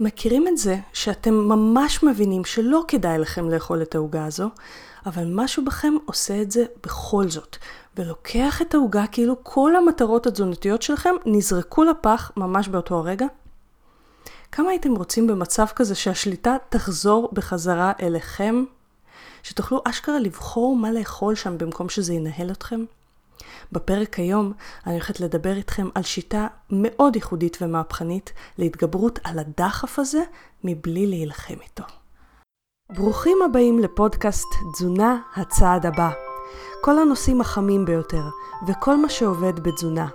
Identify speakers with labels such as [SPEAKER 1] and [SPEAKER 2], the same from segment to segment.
[SPEAKER 1] מכירים את זה שאתם ממש מבינים שלא כדאי לכם לאכול את העוגה הזו, אבל משהו בכם עושה את זה בכל זאת, ולוקח את העוגה כאילו כל המטרות התזונתיות שלכם נזרקו לפח ממש באותו הרגע? כמה הייתם רוצים במצב כזה שהשליטה תחזור בחזרה אליכם? שתוכלו אשכרה לבחור מה לאכול שם במקום שזה ינהל אתכם? בפרק היום אני הולכת לדבר איתכם על שיטה מאוד ייחודית ומהפכנית להתגברות על הדחף הזה מבלי להילחם איתו. ברוכים הבאים לפודקאסט תזונה הצעד הבא. כל הנושאים החמים ביותר וכל מה שעובד בתזונה.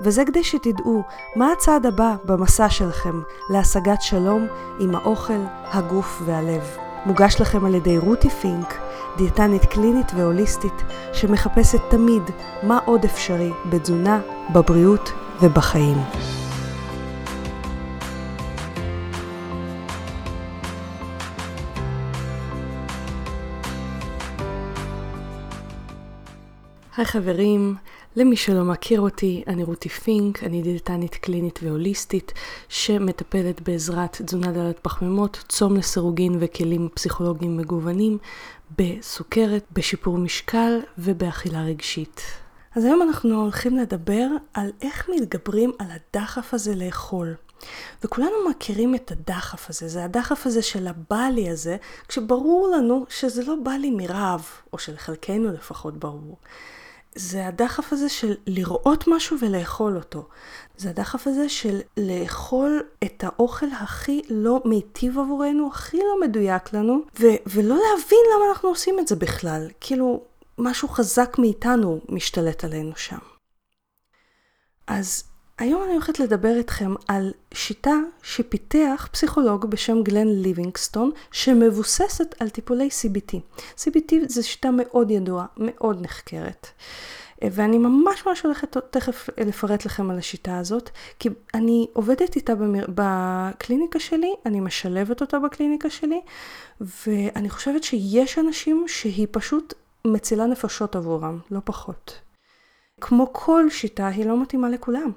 [SPEAKER 1] וזה כדי שתדעו מה הצעד הבא במסע שלכם להשגת שלום עם האוכל, הגוף והלב. מוגש לכם על ידי רותי פינק, דיאטנית קלינית והוליסטית שמחפשת תמיד מה עוד אפשרי בתזונה, בבריאות ובחיים. היי חברים, למי שלא מכיר אותי, אני רותי פינק, אני דיאטנית קלינית והוליסטית שמטפלת בעזרת תזונה דלת פחמימות, צום לסירוגין וכלים פסיכולוגיים מגוונים, בסוכרת, בשיפור משקל ובאכילה רגשית. אז היום אנחנו הולכים לדבר על איך מתגברים על הדחף הזה לאכול. וכולנו מכירים את הדחף הזה, זה הדחף הזה של הבא לי הזה, כשברור לנו שזה לא בא לי מרעב, או שלחלקנו לפחות ברור. זה הדחף הזה של לראות משהו ולאכול אותו. זה הדחף הזה של לאכול את האוכל הכי לא מיטיב עבורנו, הכי לא מדויק לנו, ו- ולא להבין למה אנחנו עושים את זה בכלל. כאילו, משהו חזק מאיתנו משתלט עלינו שם. אז היום אני הולכת לדבר איתכם על שיטה שפיתח פסיכולוג בשם גלן ליבינגסטון, שמבוססת על טיפולי CBT. CBT זו שיטה מאוד ידועה, מאוד נחקרת. ואני ממש ממש הולכת תכף לפרט לכם על השיטה הזאת, כי אני עובדת איתה במר... בקליניקה שלי, אני משלבת אותה בקליניקה שלי, ואני חושבת שיש אנשים שהיא פשוט מצילה נפשות עבורם, לא פחות. כמו כל שיטה, היא לא מתאימה לכולם.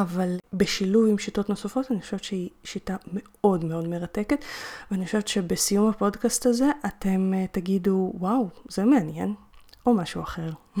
[SPEAKER 1] אבל בשילוב עם שיטות נוספות, אני חושבת שהיא שיטה מאוד מאוד מרתקת, ואני חושבת שבסיום הפודקאסט הזה אתם uh, תגידו, וואו, זה מעניין, או משהו אחר.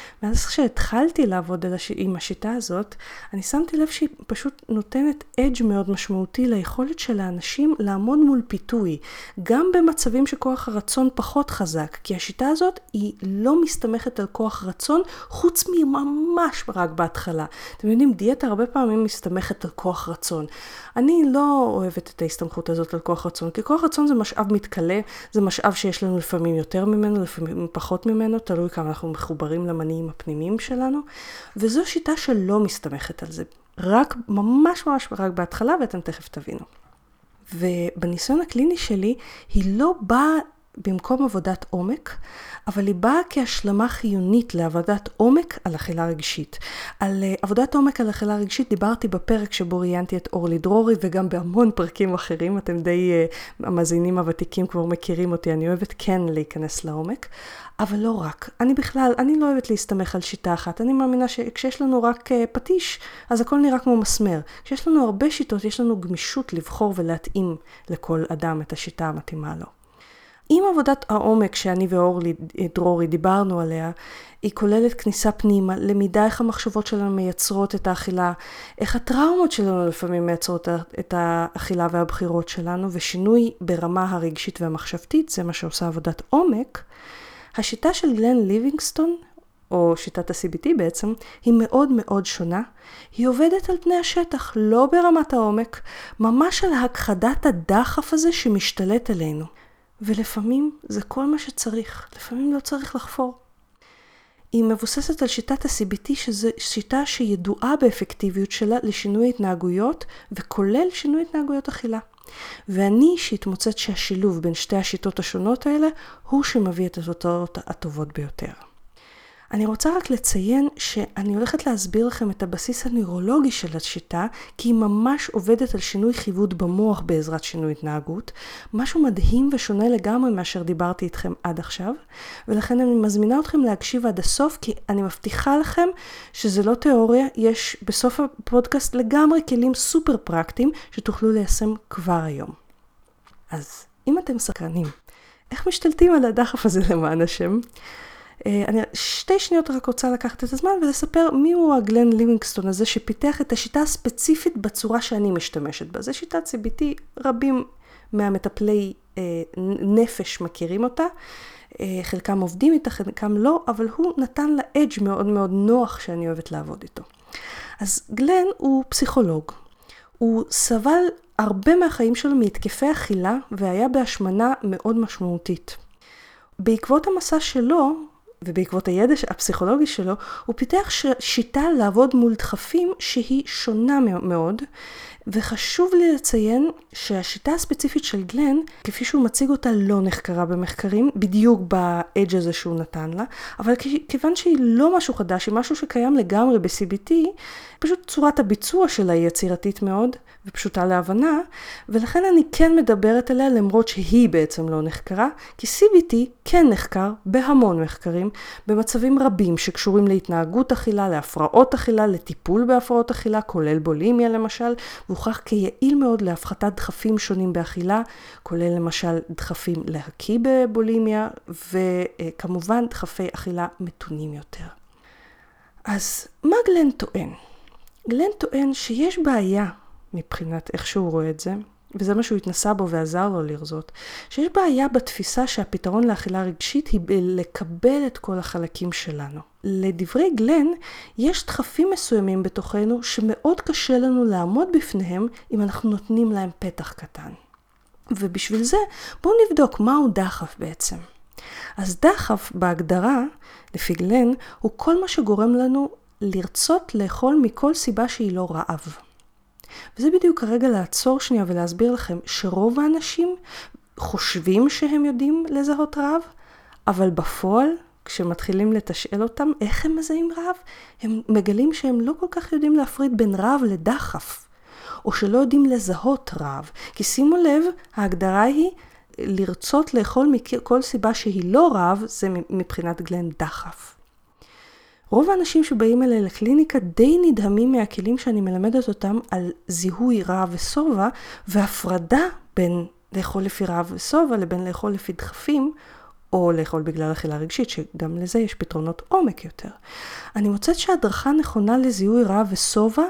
[SPEAKER 1] ואז כשהתחלתי לעבוד הש... עם השיטה הזאת, אני שמתי לב שהיא פשוט נותנת אדג' מאוד משמעותי ליכולת של האנשים לעמוד מול פיתוי, גם במצבים שכוח הרצון פחות חזק, כי השיטה הזאת היא לא מסתמכת על כוח רצון, חוץ מממש רק בהתחלה. אתם יודעים, דיאטה הרבה פעמים מסתמכת על כוח רצון. אני לא אוהבת את ההסתמכות הזאת על כוח רצון, כי כוח רצון זה משאב מתכלה, זה משאב שיש לנו לפעמים יותר ממנו, לפעמים פחות ממנו, תלוי כמה אנחנו מחוברים למניעים הפנימיים שלנו, וזו שיטה שלא מסתמכת על זה, רק, ממש ממש רק בהתחלה, ואתם תכף תבינו. ובניסיון הקליני שלי, היא לא באה במקום עבודת עומק, אבל היא באה כהשלמה חיונית לעבודת עומק על אכילה רגשית. על uh, עבודת עומק על אכילה רגשית דיברתי בפרק שבו ראיינתי את אורלי דרורי וגם בהמון פרקים אחרים, אתם די, uh, המאזינים הוותיקים כבר מכירים אותי, אני אוהבת כן להיכנס לעומק, אבל לא רק. אני בכלל, אני לא אוהבת להסתמך על שיטה אחת, אני מאמינה שכשיש לנו רק uh, פטיש, אז הכל נראה כמו מסמר. כשיש לנו הרבה שיטות, יש לנו גמישות לבחור ולהתאים לכל אדם את השיטה המתאימה לו. עם עבודת העומק שאני ואורלי דרורי דיברנו עליה, היא כוללת כניסה פנימה, למידה איך המחשבות שלנו מייצרות את האכילה, איך הטראומות שלנו לפעמים מייצרות את האכילה והבחירות שלנו, ושינוי ברמה הרגשית והמחשבתית, זה מה שעושה עבודת עומק. השיטה של גלן ליבינגסטון, או שיטת ה-CBT בעצם, היא מאוד מאוד שונה. היא עובדת על פני השטח, לא ברמת העומק, ממש על הכחדת הדחף הזה שמשתלט עלינו. ולפעמים זה כל מה שצריך, לפעמים לא צריך לחפור. היא מבוססת על שיטת ה-CBT, שזו שיטה שידועה באפקטיביות שלה לשינוי התנהגויות, וכולל שינוי התנהגויות אכילה. ואני אישית מוצאת שהשילוב בין שתי השיטות השונות האלה, הוא שמביא את התוצאות הטובות ביותר. אני רוצה רק לציין שאני הולכת להסביר לכם את הבסיס הנוירולוגי של השיטה, כי היא ממש עובדת על שינוי חיווט במוח בעזרת שינוי התנהגות, משהו מדהים ושונה לגמרי מאשר דיברתי איתכם עד עכשיו, ולכן אני מזמינה אתכם להקשיב עד הסוף, כי אני מבטיחה לכם שזה לא תיאוריה, יש בסוף הפודקאסט לגמרי כלים סופר פרקטיים שתוכלו ליישם כבר היום. אז אם אתם סקרנים, איך משתלטים על הדחף הזה למען השם? אה, אני שתי שניות רק רוצה לקחת את הזמן ולספר מיהו הגלן ליבינגסטון הזה שפיתח את השיטה הספציפית בצורה שאני משתמשת בה. זו שיטת CBT, רבים מהמטפלי אה, נפש מכירים אותה. אה, חלקם עובדים איתה, חלקם לא, אבל הוא נתן לה אדג' מאוד מאוד נוח שאני אוהבת לעבוד איתו. אז גלן הוא פסיכולוג. הוא סבל הרבה מהחיים שלו מהתקפי אכילה והיה בהשמנה מאוד משמעותית. בעקבות המסע שלו, ובעקבות הידע הפסיכולוגי שלו, הוא פיתח שיטה לעבוד מול דחפים שהיא שונה מאוד, וחשוב לי לציין שהשיטה הספציפית של גלן, כפי שהוא מציג אותה, לא נחקרה במחקרים, בדיוק באדג' הזה שהוא נתן לה, אבל כיוון שהיא לא משהו חדש, היא משהו שקיים לגמרי ב-CBT, פשוט צורת הביצוע שלה היא יצירתית מאוד ופשוטה להבנה, ולכן אני כן מדברת עליה למרות שהיא בעצם לא נחקרה, כי CBT כן נחקר בהמון מחקרים, במצבים רבים שקשורים להתנהגות אכילה, להפרעות אכילה, לטיפול בהפרעות אכילה, כולל בולימיה למשל, והוכח כיעיל מאוד להפחתת דחפים שונים באכילה, כולל למשל דחפים להקיא בבולימיה, וכמובן דחפי אכילה מתונים יותר. אז מה גלן טוען? גלן טוען שיש בעיה מבחינת איך שהוא רואה את זה, וזה מה שהוא התנסה בו ועזר לו לרזות, שיש בעיה בתפיסה שהפתרון לאכילה רגשית היא לקבל את כל החלקים שלנו. לדברי גלן, יש דחפים מסוימים בתוכנו שמאוד קשה לנו לעמוד בפניהם אם אנחנו נותנים להם פתח קטן. ובשביל זה בואו נבדוק מהו דחף בעצם. אז דחף בהגדרה, לפי גלן, הוא כל מה שגורם לנו לרצות לאכול מכל סיבה שהיא לא רעב. וזה בדיוק הרגע לעצור שנייה ולהסביר לכם שרוב האנשים חושבים שהם יודעים לזהות רעב, אבל בפועל, כשמתחילים לתשאל אותם איך הם מזהים רעב, הם מגלים שהם לא כל כך יודעים להפריד בין רעב לדחף, או שלא יודעים לזהות רעב. כי שימו לב, ההגדרה היא לרצות לאכול מכל סיבה שהיא לא רעב, זה מבחינת גלן דחף. רוב האנשים שבאים אליי לקליניקה די נדהמים מהכלים שאני מלמדת אותם על זיהוי רעב ושובע והפרדה בין לאכול לפי רעב ושובע לבין לאכול לפי דחפים או לאכול בגלל אכילה רגשית, שגם לזה יש פתרונות עומק יותר. אני מוצאת שהדרכה נכונה לזיהוי רעב ושובע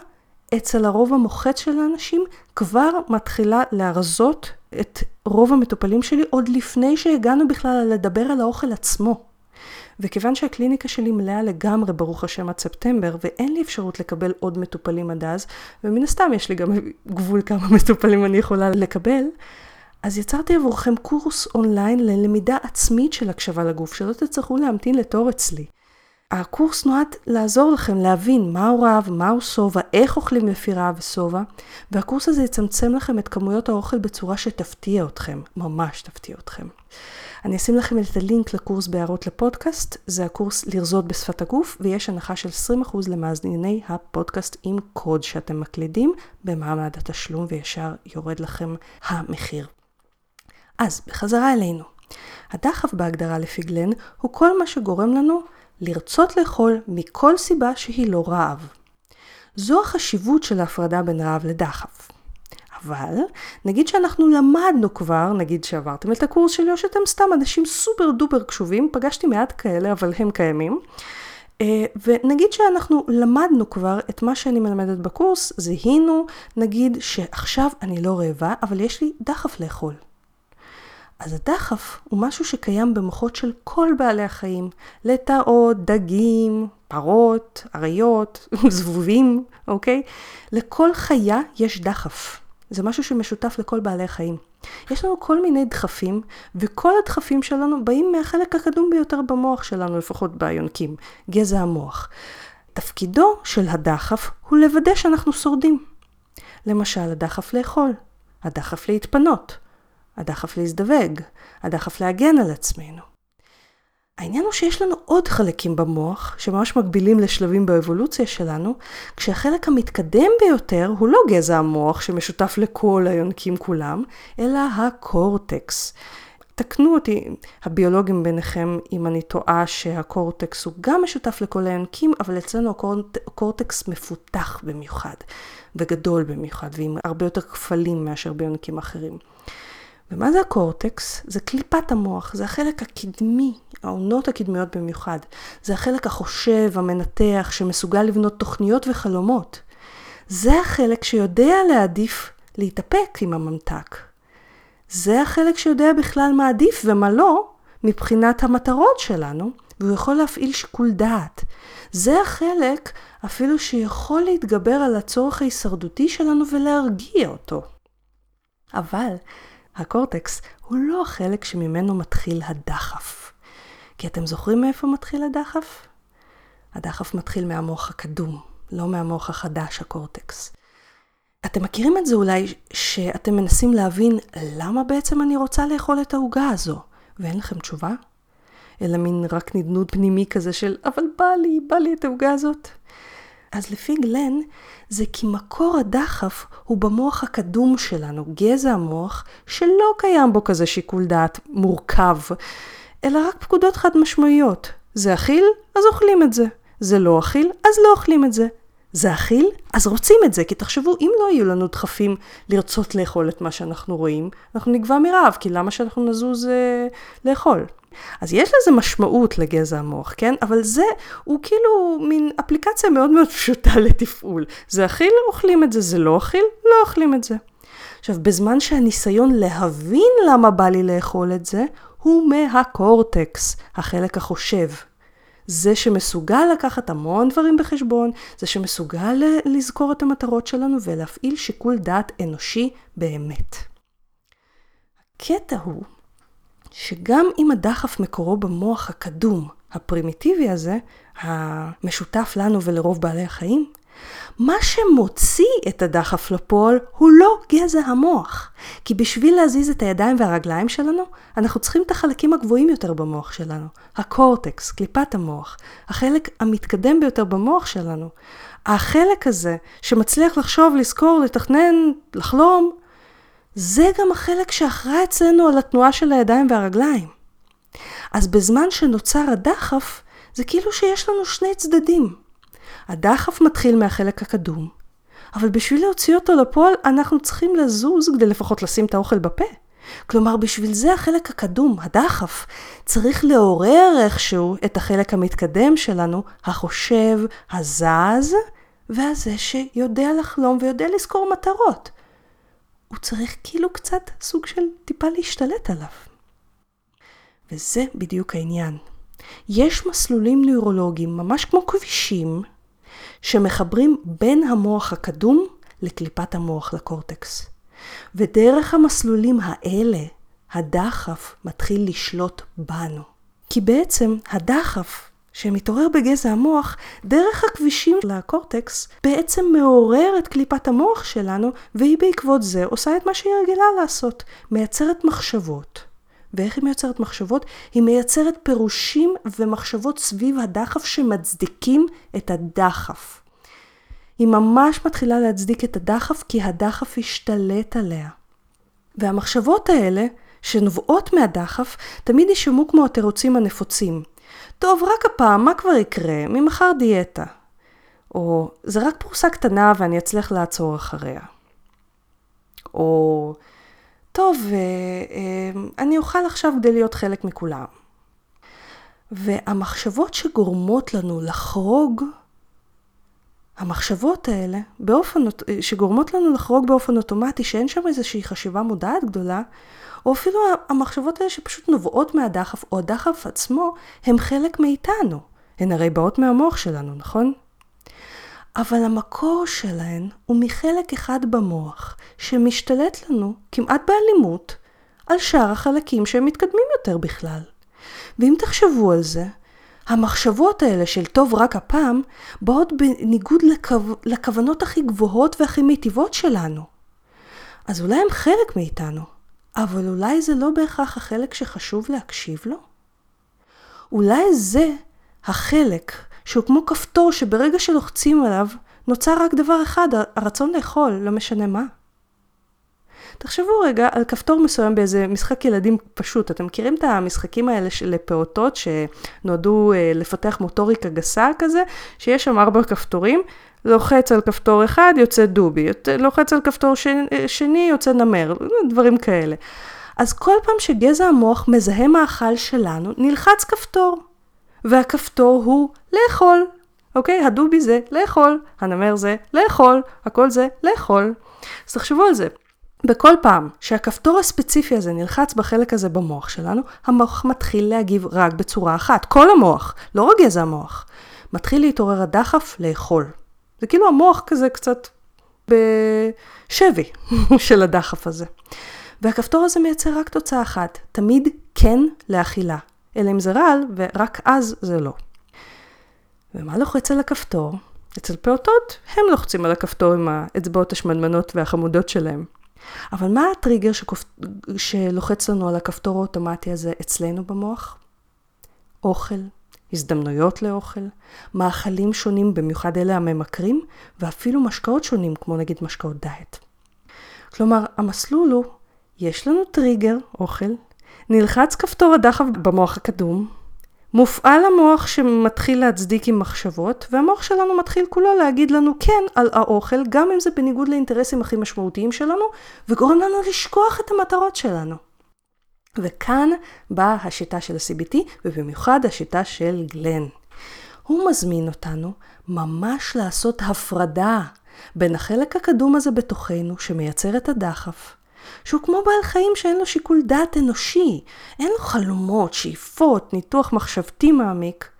[SPEAKER 1] אצל הרוב המוחץ של האנשים כבר מתחילה להרזות את רוב המטופלים שלי עוד לפני שהגענו בכלל לדבר על האוכל עצמו. וכיוון שהקליניקה שלי מלאה לגמרי, ברוך השם, עד ספטמבר, ואין לי אפשרות לקבל עוד מטופלים עד אז, ומן הסתם יש לי גם גבול כמה מטופלים אני יכולה לקבל, אז יצרתי עבורכם קורס אונליין ללמידה עצמית של הקשבה לגוף, שלא תצטרכו להמתין לתור אצלי. הקורס נועד לעזור לכם להבין מהו רעב, מהו שובע, איך אוכלים לפי רעב ושובע, והקורס הזה יצמצם לכם את כמויות האוכל בצורה שתפתיע אתכם, ממש תפתיע אתכם. אני אשים לכם את הלינק לקורס בהערות לפודקאסט, זה הקורס לרזות בשפת הגוף, ויש הנחה של 20% למאזיני הפודקאסט עם קוד שאתם מקלידים במעמד התשלום, וישר יורד לכם המחיר. אז, בחזרה אלינו. הדחף בהגדרה לפי גלן הוא כל מה שגורם לנו לרצות לאכול מכל סיבה שהיא לא רעב. זו החשיבות של ההפרדה בין רעב לדחף. אבל נגיד שאנחנו למדנו כבר, נגיד שעברתם את הקורס שלי או שאתם סתם אנשים סופר דופר קשובים, פגשתי מעט כאלה אבל הם קיימים. אה, ונגיד שאנחנו למדנו כבר את מה שאני מלמדת בקורס, זיהינו, נגיד שעכשיו אני לא רעבה, אבל יש לי דחף לאכול. אז הדחף הוא משהו שקיים במוחות של כל בעלי החיים, לטאות, דגים, פרות, אריות, זבובים, אוקיי? לכל חיה יש דחף. זה משהו שמשותף לכל בעלי החיים. יש לנו כל מיני דחפים, וכל הדחפים שלנו באים מהחלק הקדום ביותר במוח שלנו, לפחות ביונקים, גזע המוח. תפקידו של הדחף הוא לוודא שאנחנו שורדים. למשל, הדחף לאכול, הדחף להתפנות, הדחף להזדווג, הדחף להגן על עצמנו. העניין הוא שיש לנו עוד חלקים במוח, שממש מקבילים לשלבים באבולוציה שלנו, כשהחלק המתקדם ביותר הוא לא גזע המוח שמשותף לכל היונקים כולם, אלא הקורטקס. תקנו אותי הביולוגים ביניכם אם אני טועה שהקורטקס הוא גם משותף לכל היונקים, אבל אצלנו הקורטקס מפותח במיוחד, וגדול במיוחד, ועם הרבה יותר כפלים מאשר ביונקים אחרים. ומה זה הקורטקס? זה קליפת המוח, זה החלק הקדמי, העונות הקדמיות במיוחד. זה החלק החושב, המנתח, שמסוגל לבנות תוכניות וחלומות. זה החלק שיודע להעדיף להתאפק עם הממתק. זה החלק שיודע בכלל מה עדיף ומה לא, מבחינת המטרות שלנו, והוא יכול להפעיל שיקול דעת. זה החלק אפילו שיכול להתגבר על הצורך ההישרדותי שלנו ולהרגיע אותו. אבל הקורטקס הוא לא החלק שממנו מתחיל הדחף. כי אתם זוכרים מאיפה מתחיל הדחף? הדחף מתחיל מהמוח הקדום, לא מהמוח החדש, הקורטקס. אתם מכירים את זה אולי, שאתם מנסים להבין למה בעצם אני רוצה לאכול את העוגה הזו, ואין לכם תשובה? אלא מין רק נדנוד פנימי כזה של, אבל בא לי, בא לי את העוגה הזאת. אז לפי גלן, זה כי מקור הדחף הוא במוח הקדום שלנו, גזע המוח, שלא קיים בו כזה שיקול דעת מורכב, אלא רק פקודות חד משמעיות. זה אכיל? אז אוכלים את זה. זה לא אכיל? אז לא אוכלים את זה. זה אכיל? אז רוצים את זה, כי תחשבו, אם לא יהיו לנו דחפים לרצות לאכול את מה שאנחנו רואים, אנחנו נגבע מרעב, כי למה שאנחנו נזוז אה, לאכול? אז יש לזה משמעות לגזע המוח, כן? אבל זה, הוא כאילו מין אפליקציה מאוד מאוד פשוטה לתפעול. זה אכיל, אוכלים את זה, זה לא אכיל, לא אוכלים את זה. עכשיו, בזמן שהניסיון להבין למה בא לי לאכול את זה, הוא מהקורטקס, החלק החושב. זה שמסוגל לקחת המון דברים בחשבון, זה שמסוגל לזכור את המטרות שלנו ולהפעיל שיקול דעת אנושי באמת. הקטע הוא שגם אם הדחף מקורו במוח הקדום, הפרימיטיבי הזה, המשותף לנו ולרוב בעלי החיים, מה שמוציא את הדחף לפועל הוא לא גזע המוח. כי בשביל להזיז את הידיים והרגליים שלנו, אנחנו צריכים את החלקים הגבוהים יותר במוח שלנו. הקורטקס, קליפת המוח, החלק המתקדם ביותר במוח שלנו. החלק הזה שמצליח לחשוב, לזכור, לתכנן, לחלום, זה גם החלק שאחראי אצלנו על התנועה של הידיים והרגליים. אז בזמן שנוצר הדחף, זה כאילו שיש לנו שני צדדים. הדחף מתחיל מהחלק הקדום, אבל בשביל להוציא אותו לפועל, אנחנו צריכים לזוז כדי לפחות לשים את האוכל בפה. כלומר, בשביל זה החלק הקדום, הדחף, צריך לעורר איכשהו את החלק המתקדם שלנו, החושב, הזז, והזה שיודע לחלום ויודע לזכור מטרות. הוא צריך כאילו קצת סוג של טיפה להשתלט עליו. וזה בדיוק העניין. יש מסלולים נוירולוגיים, ממש כמו כבישים, שמחברים בין המוח הקדום לקליפת המוח לקורטקס. ודרך המסלולים האלה, הדחף מתחיל לשלוט בנו. כי בעצם הדחף שמתעורר בגזע המוח, דרך הכבישים לקורטקס, בעצם מעורר את קליפת המוח שלנו, והיא בעקבות זה עושה את מה שהיא רגילה לעשות, מייצרת מחשבות. ואיך היא מייצרת מחשבות? היא מייצרת פירושים ומחשבות סביב הדחף שמצדיקים את הדחף. היא ממש מתחילה להצדיק את הדחף כי הדחף השתלט עליה. והמחשבות האלה, שנובעות מהדחף, תמיד יישמעו כמו התירוצים הנפוצים. טוב, רק הפעם, מה כבר יקרה? ממחר דיאטה. או זה רק פרוסה קטנה ואני אצליח לעצור אחריה. או טוב, אה, אה, אני אוכל עכשיו כדי להיות חלק מכולם. והמחשבות שגורמות לנו לחרוג, המחשבות האלה, באופן, שגורמות לנו לחרוג באופן אוטומטי, שאין שם איזושהי חשיבה מודעת גדולה, או אפילו המחשבות האלה שפשוט נובעות מהדחף, או הדחף עצמו, הם חלק מאיתנו. הן הרי באות מהמוח שלנו, נכון? אבל המקור שלהן הוא מחלק אחד במוח, שמשתלט לנו, כמעט באלימות, על שאר החלקים שהם מתקדמים יותר בכלל. ואם תחשבו על זה, המחשבות האלה של טוב רק הפעם, באות בניגוד לכו... לכוונות הכי גבוהות והכי מיטיבות שלנו. אז אולי הם חלק מאיתנו, אבל אולי זה לא בהכרח החלק שחשוב להקשיב לו? אולי זה החלק שהוא כמו כפתור שברגע שלוחצים עליו, נוצר רק דבר אחד, הרצון לאכול, לא משנה מה. תחשבו רגע על כפתור מסוים באיזה משחק ילדים פשוט. אתם מכירים את המשחקים האלה של פעוטות שנועדו אה, לפתח מוטוריקה גסה כזה, שיש שם ארבע כפתורים, לוחץ על כפתור אחד יוצא דובי, לוחץ על כפתור שני, שני יוצא נמר, דברים כאלה. אז כל פעם שגזע המוח מזהה מאכל שלנו, נלחץ כפתור. והכפתור הוא לאכול. אוקיי? הדובי זה לאכול, הנמר זה לאכול, הכל זה לאכול. אז תחשבו על זה. בכל פעם שהכפתור הספציפי הזה נלחץ בחלק הזה במוח שלנו, המוח מתחיל להגיב רק בצורה אחת. כל המוח, לא רק גזע המוח. מתחיל להתעורר הדחף לאכול. זה כאילו המוח כזה קצת בשבי של הדחף הזה. והכפתור הזה מייצר רק תוצאה אחת, תמיד כן לאכילה. אלא אם זה רעל, ורק אז זה לא. ומה לוחץ על הכפתור? אצל פעוטות, הם לוחצים על הכפתור עם האצבעות השמנמנות והחמודות שלהם. אבל מה הטריגר שכופ... שלוחץ לנו על הכפתור האוטומטי הזה אצלנו במוח? אוכל, הזדמנויות לאוכל, מאכלים שונים, במיוחד אלה הממכרים, ואפילו משקאות שונים, כמו נגיד משקאות דיאט. כלומר, המסלול הוא, יש לנו טריגר, אוכל, נלחץ כפתור הדחף במוח הקדום, מופעל המוח שמתחיל להצדיק עם מחשבות, והמוח שלנו מתחיל כולו להגיד לנו כן על האוכל, גם אם זה בניגוד לאינטרסים הכי משמעותיים שלנו, וגורם לנו לשכוח את המטרות שלנו. וכאן באה השיטה של ה-CBT, ובמיוחד השיטה של גלן. הוא מזמין אותנו ממש לעשות הפרדה בין החלק הקדום הזה בתוכנו, שמייצר את הדחף, שהוא כמו בעל חיים שאין לו שיקול דעת אנושי, אין לו חלומות, שאיפות, ניתוח מחשבתי מעמיק.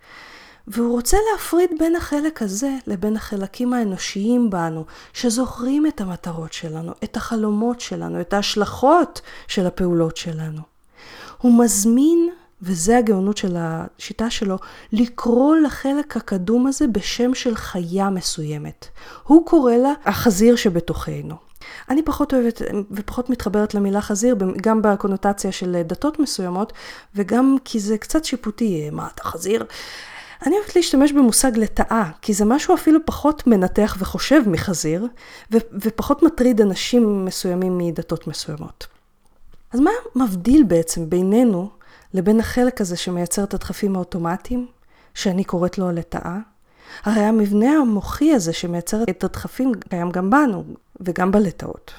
[SPEAKER 1] והוא רוצה להפריד בין החלק הזה לבין החלקים האנושיים בנו, שזוכרים את המטרות שלנו, את החלומות שלנו, את ההשלכות של הפעולות שלנו. הוא מזמין, וזה הגאונות של השיטה שלו, לקרוא לחלק הקדום הזה בשם של חיה מסוימת. הוא קורא לה החזיר שבתוכנו. אני פחות אוהבת ופחות מתחברת למילה חזיר, גם בקונוטציה של דתות מסוימות, וגם כי זה קצת שיפוטי, מה אתה חזיר? אני אוהבת להשתמש במושג לטאה, כי זה משהו אפילו פחות מנתח וחושב מחזיר, ו- ופחות מטריד אנשים מסוימים מדתות מסוימות. אז מה מבדיל בעצם בינינו לבין החלק הזה שמייצר את הדחפים האוטומטיים, שאני קוראת לו הלטאה? הרי המבנה המוחי הזה שמייצר את הדחפים קיים גם בנו וגם בלטאות.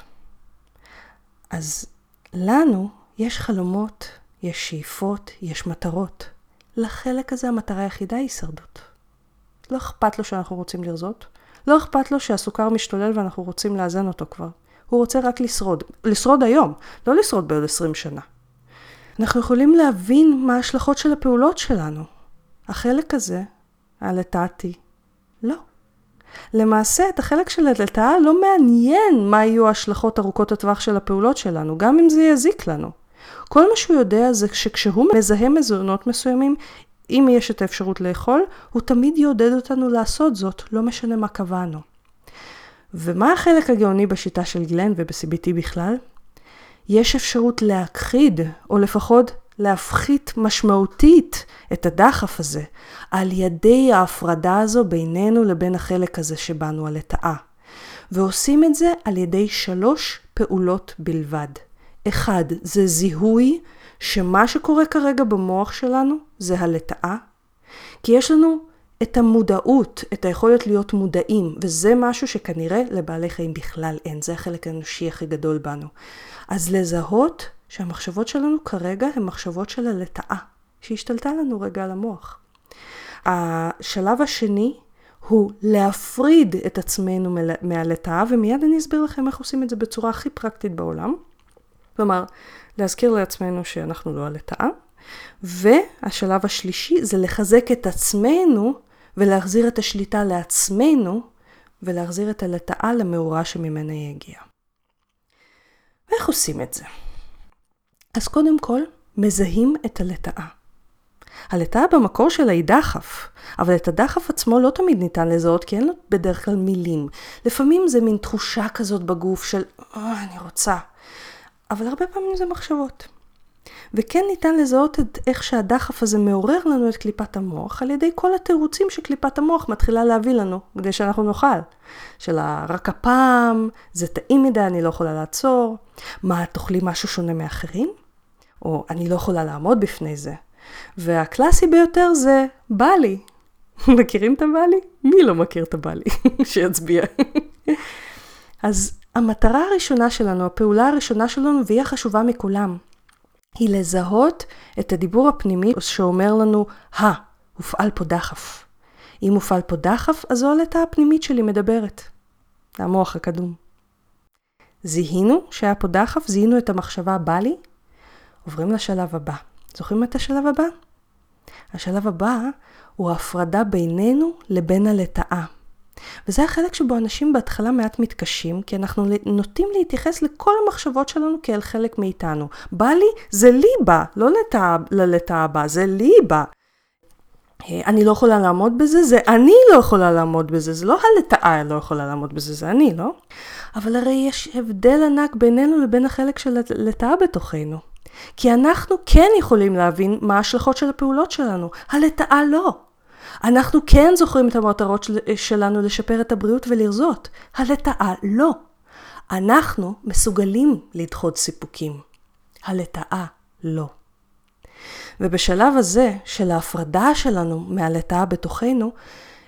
[SPEAKER 1] אז לנו יש חלומות, יש שאיפות, יש מטרות. לחלק הזה המטרה היחידה היא הישרדות. לא אכפת לו שאנחנו רוצים לרזות, לא אכפת לו שהסוכר משתולל ואנחנו רוצים לאזן אותו כבר. הוא רוצה רק לשרוד. לשרוד היום, לא לשרוד בעוד 20 שנה. אנחנו יכולים להבין מה ההשלכות של הפעולות שלנו. החלק הזה, הלטאתי, לא. למעשה, את החלק של הלטאה לא מעניין מה יהיו ההשלכות ארוכות הטווח של הפעולות שלנו, גם אם זה יזיק לנו. כל מה שהוא יודע זה שכשהוא מזהה מזונות מסוימים, אם יש את האפשרות לאכול, הוא תמיד יעודד אותנו לעשות זאת, לא משנה מה קבענו. ומה החלק הגאוני בשיטה של גלן וב-CBT בכלל? יש אפשרות להכחיד, או לפחות להפחית משמעותית את הדחף הזה על ידי ההפרדה הזו בינינו לבין החלק הזה שבאנו הלטאה. ועושים את זה על ידי שלוש פעולות בלבד. אחד, זה זיהוי שמה שקורה כרגע במוח שלנו זה הלטאה. כי יש לנו את המודעות, את היכולת להיות מודעים, וזה משהו שכנראה לבעלי חיים בכלל אין, זה החלק האנושי הכי גדול בנו. אז לזהות שהמחשבות שלנו כרגע הן מחשבות של הלטאה, שהשתלטה לנו רגע על המוח. השלב השני הוא להפריד את עצמנו מהלטאה, ומיד אני אסביר לכם איך עושים את זה בצורה הכי פרקטית בעולם. כלומר, להזכיר לעצמנו שאנחנו לא הלטאה, והשלב השלישי זה לחזק את עצמנו ולהחזיר את השליטה לעצמנו ולהחזיר את הלטאה למאורה שממנה היא הגיעה. ואיך עושים את זה? אז קודם כל, מזהים את הלטאה. הלטאה במקור שלה היא דחף, אבל את הדחף עצמו לא תמיד ניתן לזהות, כי אין לו בדרך כלל מילים. לפעמים זה מין תחושה כזאת בגוף של, אה, אני רוצה. אבל הרבה פעמים זה מחשבות. וכן ניתן לזהות את איך שהדחף הזה מעורר לנו את קליפת המוח על ידי כל התירוצים שקליפת המוח מתחילה להביא לנו כדי שאנחנו נאכל. של רק הפעם, זה טעים מדי, אני לא יכולה לעצור, מה, תאכלי משהו שונה מאחרים? או אני לא יכולה לעמוד בפני זה. והקלאסי ביותר זה בא לי. מכירים את הבא לי? מי לא מכיר את הבא לי? שיצביע. אז המטרה הראשונה שלנו, הפעולה הראשונה שלנו, והיא החשובה מכולם, היא לזהות את הדיבור הפנימי שאומר לנו, הא, הופעל פה דחף. אם הופעל פה דחף, אז זו הלטה הפנימית שלי מדברת. המוח הקדום. זיהינו שהיה פה דחף, זיהינו את המחשבה בא לי, עוברים לשלב הבא. זוכרים את השלב הבא? השלב הבא הוא ההפרדה בינינו לבין הלטאה. וזה החלק שבו אנשים בהתחלה מעט מתקשים, כי אנחנו נוטים להתייחס לכל המחשבות שלנו כאל חלק מאיתנו. בא לי, זה לי בא, לא ללטאה הבא, זה לי בא. אה, אני לא יכולה לעמוד בזה, זה אני לא יכולה לעמוד בזה, זה לא הלטאה לא יכולה לעמוד בזה, זה אני, לא? אבל הרי יש הבדל ענק בינינו לבין החלק של הלטאה בתוכנו. כי אנחנו כן יכולים להבין מה ההשלכות של הפעולות שלנו, הלטאה לא. אנחנו כן זוכרים את המטרות של, שלנו לשפר את הבריאות ולרזות, הלטאה לא. אנחנו מסוגלים לדחות סיפוקים, הלטאה לא. ובשלב הזה של ההפרדה שלנו מהלטאה בתוכנו,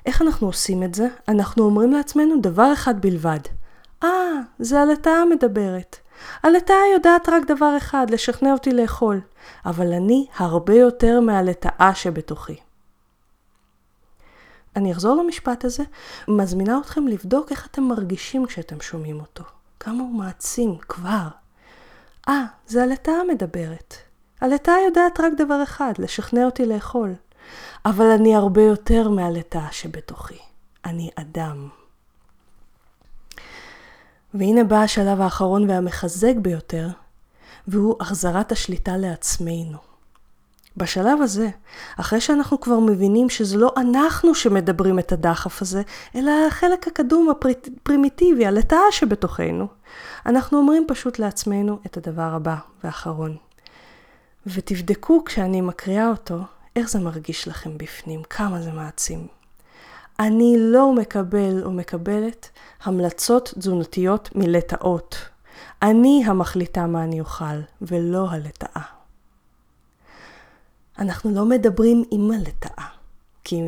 [SPEAKER 1] איך אנחנו עושים את זה? אנחנו אומרים לעצמנו דבר אחד בלבד. אה, ah, זה הלטאה מדברת. הלטאה יודעת רק דבר אחד, לשכנע אותי לאכול, אבל אני הרבה יותר מהלטאה שבתוכי. אני אחזור למשפט הזה, מזמינה אתכם לבדוק איך אתם מרגישים כשאתם שומעים אותו. כמה הוא מעצים כבר. אה, זה הלטאה מדברת. הלטאה יודעת רק דבר אחד, לשכנע אותי לאכול. אבל אני הרבה יותר מהלטאה שבתוכי. אני אדם. והנה בא השלב האחרון והמחזק ביותר, והוא החזרת השליטה לעצמנו. בשלב הזה, אחרי שאנחנו כבר מבינים שזה לא אנחנו שמדברים את הדחף הזה, אלא החלק הקדום הפרימיטיבי, הלטאה שבתוכנו, אנחנו אומרים פשוט לעצמנו את הדבר הבא והאחרון. ותבדקו כשאני מקריאה אותו, איך זה מרגיש לכם בפנים, כמה זה מעצים. אני לא מקבל או מקבלת המלצות תזונתיות מלטאות. אני המחליטה מה אני אוכל, ולא הלטאה. אנחנו לא מדברים עם הלטאה, כי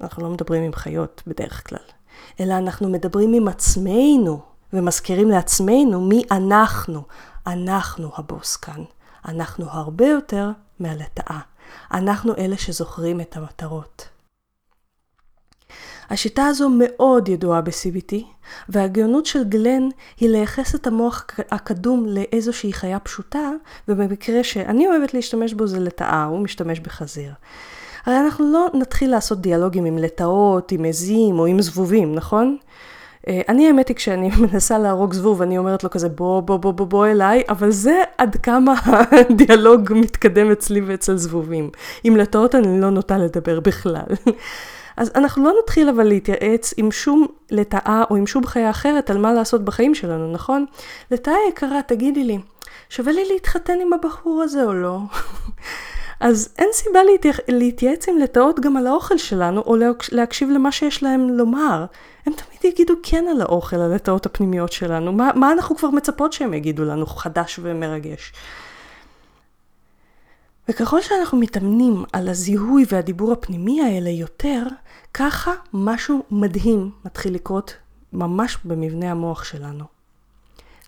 [SPEAKER 1] אנחנו לא מדברים עם חיות בדרך כלל, אלא אנחנו מדברים עם עצמנו, ומזכירים לעצמנו מי אנחנו. אנחנו הבוס כאן. אנחנו הרבה יותר מהלטאה. אנחנו אלה שזוכרים את המטרות. השיטה הזו מאוד ידועה ב-CBT, והגאונות של גלן היא לייחס את המוח הקדום לאיזושהי חיה פשוטה, ובמקרה שאני אוהבת להשתמש בו זה לטאה, הוא משתמש בחזיר. הרי אנחנו לא נתחיל לעשות דיאלוגים עם לטאות, עם עזים או עם זבובים, נכון? אה, אני האמת היא כשאני מנסה להרוג זבוב אני אומרת לו כזה בוא בוא בוא בוא בוא אליי אבל זה עד כמה הדיאלוג מתקדם אצלי ואצל זבובים. עם לטאות אני לא נוטה לדבר בכלל. אז אנחנו לא נתחיל אבל להתייעץ עם שום לטאה או עם שום חיה אחרת על מה לעשות בחיים שלנו, נכון? לטאה יקרה, תגידי לי, שווה לי להתחתן עם הבחור הזה או לא? אז אין סיבה להתייעץ עם לטאות גם על האוכל שלנו, או להקשיב למה שיש להם לומר. הם תמיד יגידו כן על האוכל, על הלטאות הפנימיות שלנו. מה, מה אנחנו כבר מצפות שהם יגידו לנו חדש ומרגש? וככל שאנחנו מתאמנים על הזיהוי והדיבור הפנימי האלה יותר, ככה משהו מדהים מתחיל לקרות ממש במבנה המוח שלנו.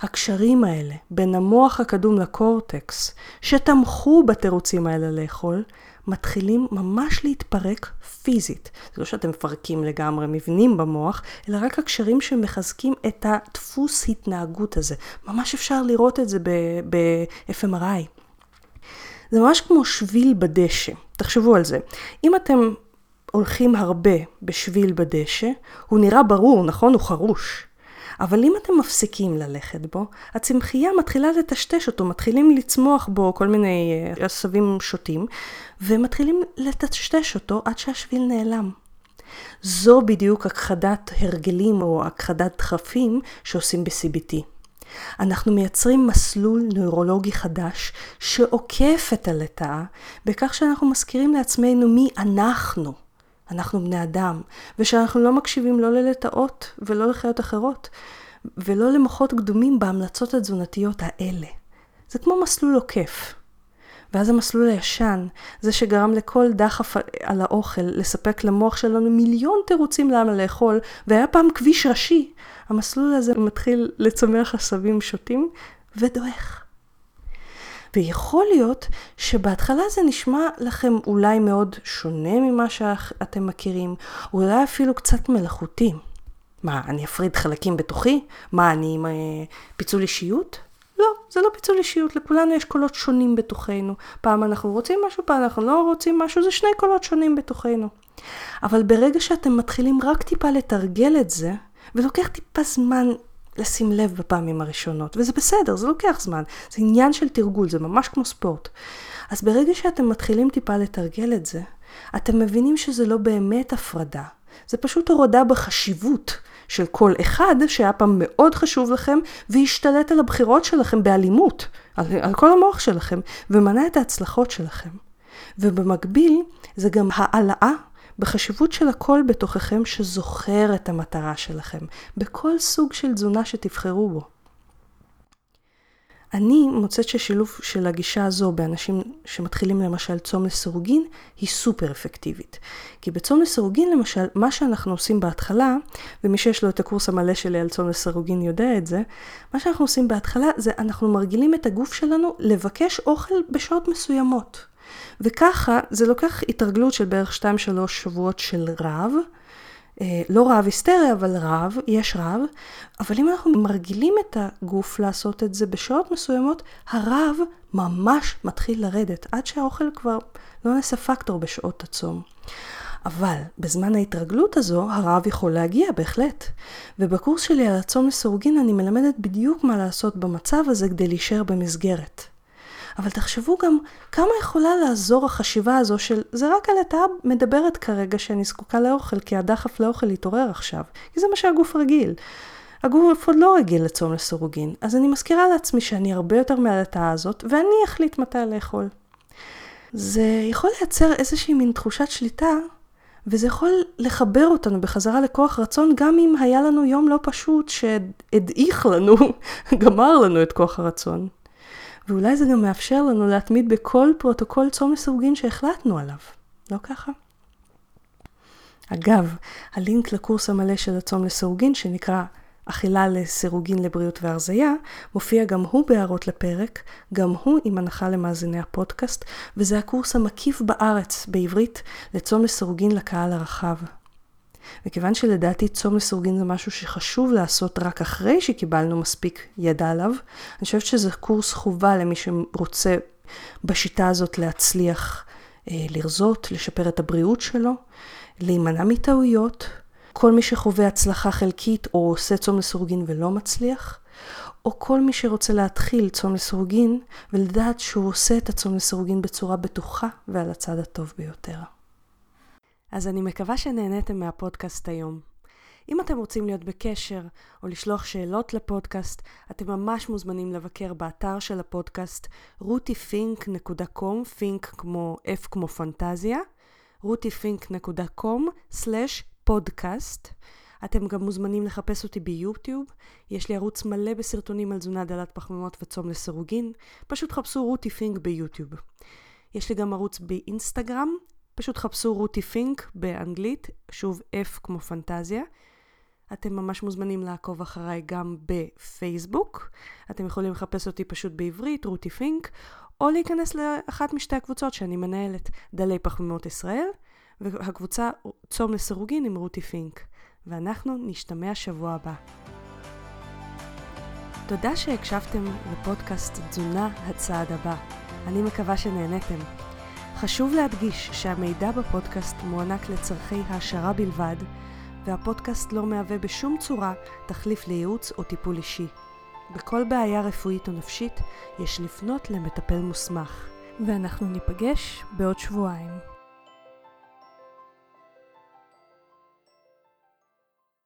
[SPEAKER 1] הקשרים האלה בין המוח הקדום לקורטקס, שתמכו בתירוצים האלה לאכול, מתחילים ממש להתפרק פיזית. זה לא שאתם מפרקים לגמרי מבנים במוח, אלא רק הקשרים שמחזקים את הדפוס התנהגות הזה. ממש אפשר לראות את זה ב-FMRI. זה ממש כמו שביל בדשא, תחשבו על זה. אם אתם הולכים הרבה בשביל בדשא, הוא נראה ברור, נכון? הוא חרוש. אבל אם אתם מפסיקים ללכת בו, הצמחייה מתחילה לטשטש אותו, מתחילים לצמוח בו כל מיני אה, עשבים שוטים, ומתחילים לטשטש אותו עד שהשביל נעלם. זו בדיוק הכחדת הרגלים או הכחדת דחפים שעושים ב-CBT. אנחנו מייצרים מסלול נוירולוגי חדש שעוקף את הלטאה בכך שאנחנו מזכירים לעצמנו מי אנחנו. אנחנו בני אדם, ושאנחנו לא מקשיבים לא ללטאות ולא לחיות אחרות, ולא למוחות קדומים בהמלצות התזונתיות האלה. זה כמו מסלול עוקף. ואז המסלול הישן, זה שגרם לכל דחף על האוכל לספק למוח שלנו מיליון תירוצים למה לאכול, והיה פעם כביש ראשי, המסלול הזה מתחיל לצמח עשבים שוטים ודועך. ויכול להיות שבהתחלה זה נשמע לכם אולי מאוד שונה ממה שאתם מכירים, אולי אפילו קצת מלאכותי. מה, אני אפריד חלקים בתוכי? מה, אני עם אה, פיצול אישיות? לא, זה לא פיצול אישיות, לכולנו יש קולות שונים בתוכנו. פעם אנחנו רוצים משהו, פעם אנחנו לא רוצים משהו, זה שני קולות שונים בתוכנו. אבל ברגע שאתם מתחילים רק טיפה לתרגל את זה, ולוקח טיפה זמן לשים לב בפעמים הראשונות, וזה בסדר, זה לוקח זמן, זה עניין של תרגול, זה ממש כמו ספורט. אז ברגע שאתם מתחילים טיפה לתרגל את זה, אתם מבינים שזה לא באמת הפרדה, זה פשוט הורדה בחשיבות של כל אחד שהיה פעם מאוד חשוב לכם והשתלט על הבחירות שלכם באלימות, על, על כל המוח שלכם, ומנע את ההצלחות שלכם. ובמקביל זה גם העלאה בחשיבות של הכל בתוככם שזוכר את המטרה שלכם, בכל סוג של תזונה שתבחרו בו. אני מוצאת ששילוב של הגישה הזו באנשים שמתחילים למשל צום לסירוגין היא סופר אפקטיבית. כי בצום לסירוגין למשל, מה שאנחנו עושים בהתחלה, ומי שיש לו את הקורס המלא שלי על צום לסירוגין יודע את זה, מה שאנחנו עושים בהתחלה זה אנחנו מרגילים את הגוף שלנו לבקש אוכל בשעות מסוימות. וככה זה לוקח התרגלות של בערך 2-3 שבועות של רב. אה, לא רעב היסטרי, אבל רעב, יש רעב, אבל אם אנחנו מרגילים את הגוף לעשות את זה בשעות מסוימות, הרעב ממש מתחיל לרדת, עד שהאוכל כבר לא נעשה פקטור בשעות הצום. אבל בזמן ההתרגלות הזו, הרעב יכול להגיע, בהחלט. ובקורס שלי על הצום לסורגין אני מלמדת בדיוק מה לעשות במצב הזה כדי להישאר במסגרת. אבל תחשבו גם כמה יכולה לעזור החשיבה הזו של זה רק הלטאה מדברת כרגע שאני זקוקה לאוכל, כי הדחף לאוכל יתעורר עכשיו, כי זה מה שהגוף רגיל. הגוף עוד לא רגיל לצום לסירוגין, אז אני מזכירה לעצמי שאני הרבה יותר מהלטאה הזאת, ואני אחליט מתי לאכול. זה יכול לייצר איזושהי מין תחושת שליטה, וזה יכול לחבר אותנו בחזרה לכוח רצון, גם אם היה לנו יום לא פשוט שהדעיך לנו, גמר לנו את כוח הרצון. ואולי זה גם מאפשר לנו להתמיד בכל פרוטוקול צום לסירוגין שהחלטנו עליו. לא ככה? אגב, הלינק לקורס המלא של הצום לסירוגין, שנקרא אכילה לסירוגין לבריאות והרזייה, מופיע גם הוא בהערות לפרק, גם הוא עם הנחה למאזיני הפודקאסט, וזה הקורס המקיף בארץ, בעברית, לצום לסירוגין לקהל הרחב. וכיוון שלדעתי צום לסורגין זה משהו שחשוב לעשות רק אחרי שקיבלנו מספיק ידע עליו, אני חושבת שזה קורס חובה למי שרוצה בשיטה הזאת להצליח אה, לרזות, לשפר את הבריאות שלו, להימנע מטעויות, כל מי שחווה הצלחה חלקית או עושה צום לסורגין ולא מצליח, או כל מי שרוצה להתחיל צום לסורגין ולדעת שהוא עושה את הצום לסורגין בצורה בטוחה ועל הצד הטוב ביותר. אז אני מקווה שנהניתם מהפודקאסט היום. אם אתם רוצים להיות בקשר או לשלוח שאלות לפודקאסט, אתם ממש מוזמנים לבקר באתר של הפודקאסט rutifink.com, פינק כמו F כמו פנטזיה, rutifink.com/פודקאסט. אתם גם מוזמנים לחפש אותי ביוטיוב, יש לי ערוץ מלא בסרטונים על תזונה דלת פחמימות וצום לסירוגין, פשוט חפשו רותי פינק ביוטיוב. יש לי גם ערוץ באינסטגרם, פשוט חפשו רותי פינק באנגלית, שוב F כמו פנטזיה. אתם ממש מוזמנים לעקוב אחריי גם בפייסבוק. אתם יכולים לחפש אותי פשוט בעברית, רותי פינק, או להיכנס לאחת משתי הקבוצות שאני מנהלת, דלי פחמימות ישראל, והקבוצה צום לסירוגין עם רותי פינק. ואנחנו נשתמע שבוע הבא. תודה שהקשבתם לפודקאסט תזונה הצעד הבא. אני מקווה שנהניתם. חשוב להדגיש שהמידע בפודקאסט מוענק לצורכי העשרה בלבד, והפודקאסט לא מהווה בשום צורה תחליף לייעוץ או טיפול אישי. בכל בעיה רפואית או נפשית יש לפנות למטפל מוסמך. ואנחנו ניפגש בעוד שבועיים.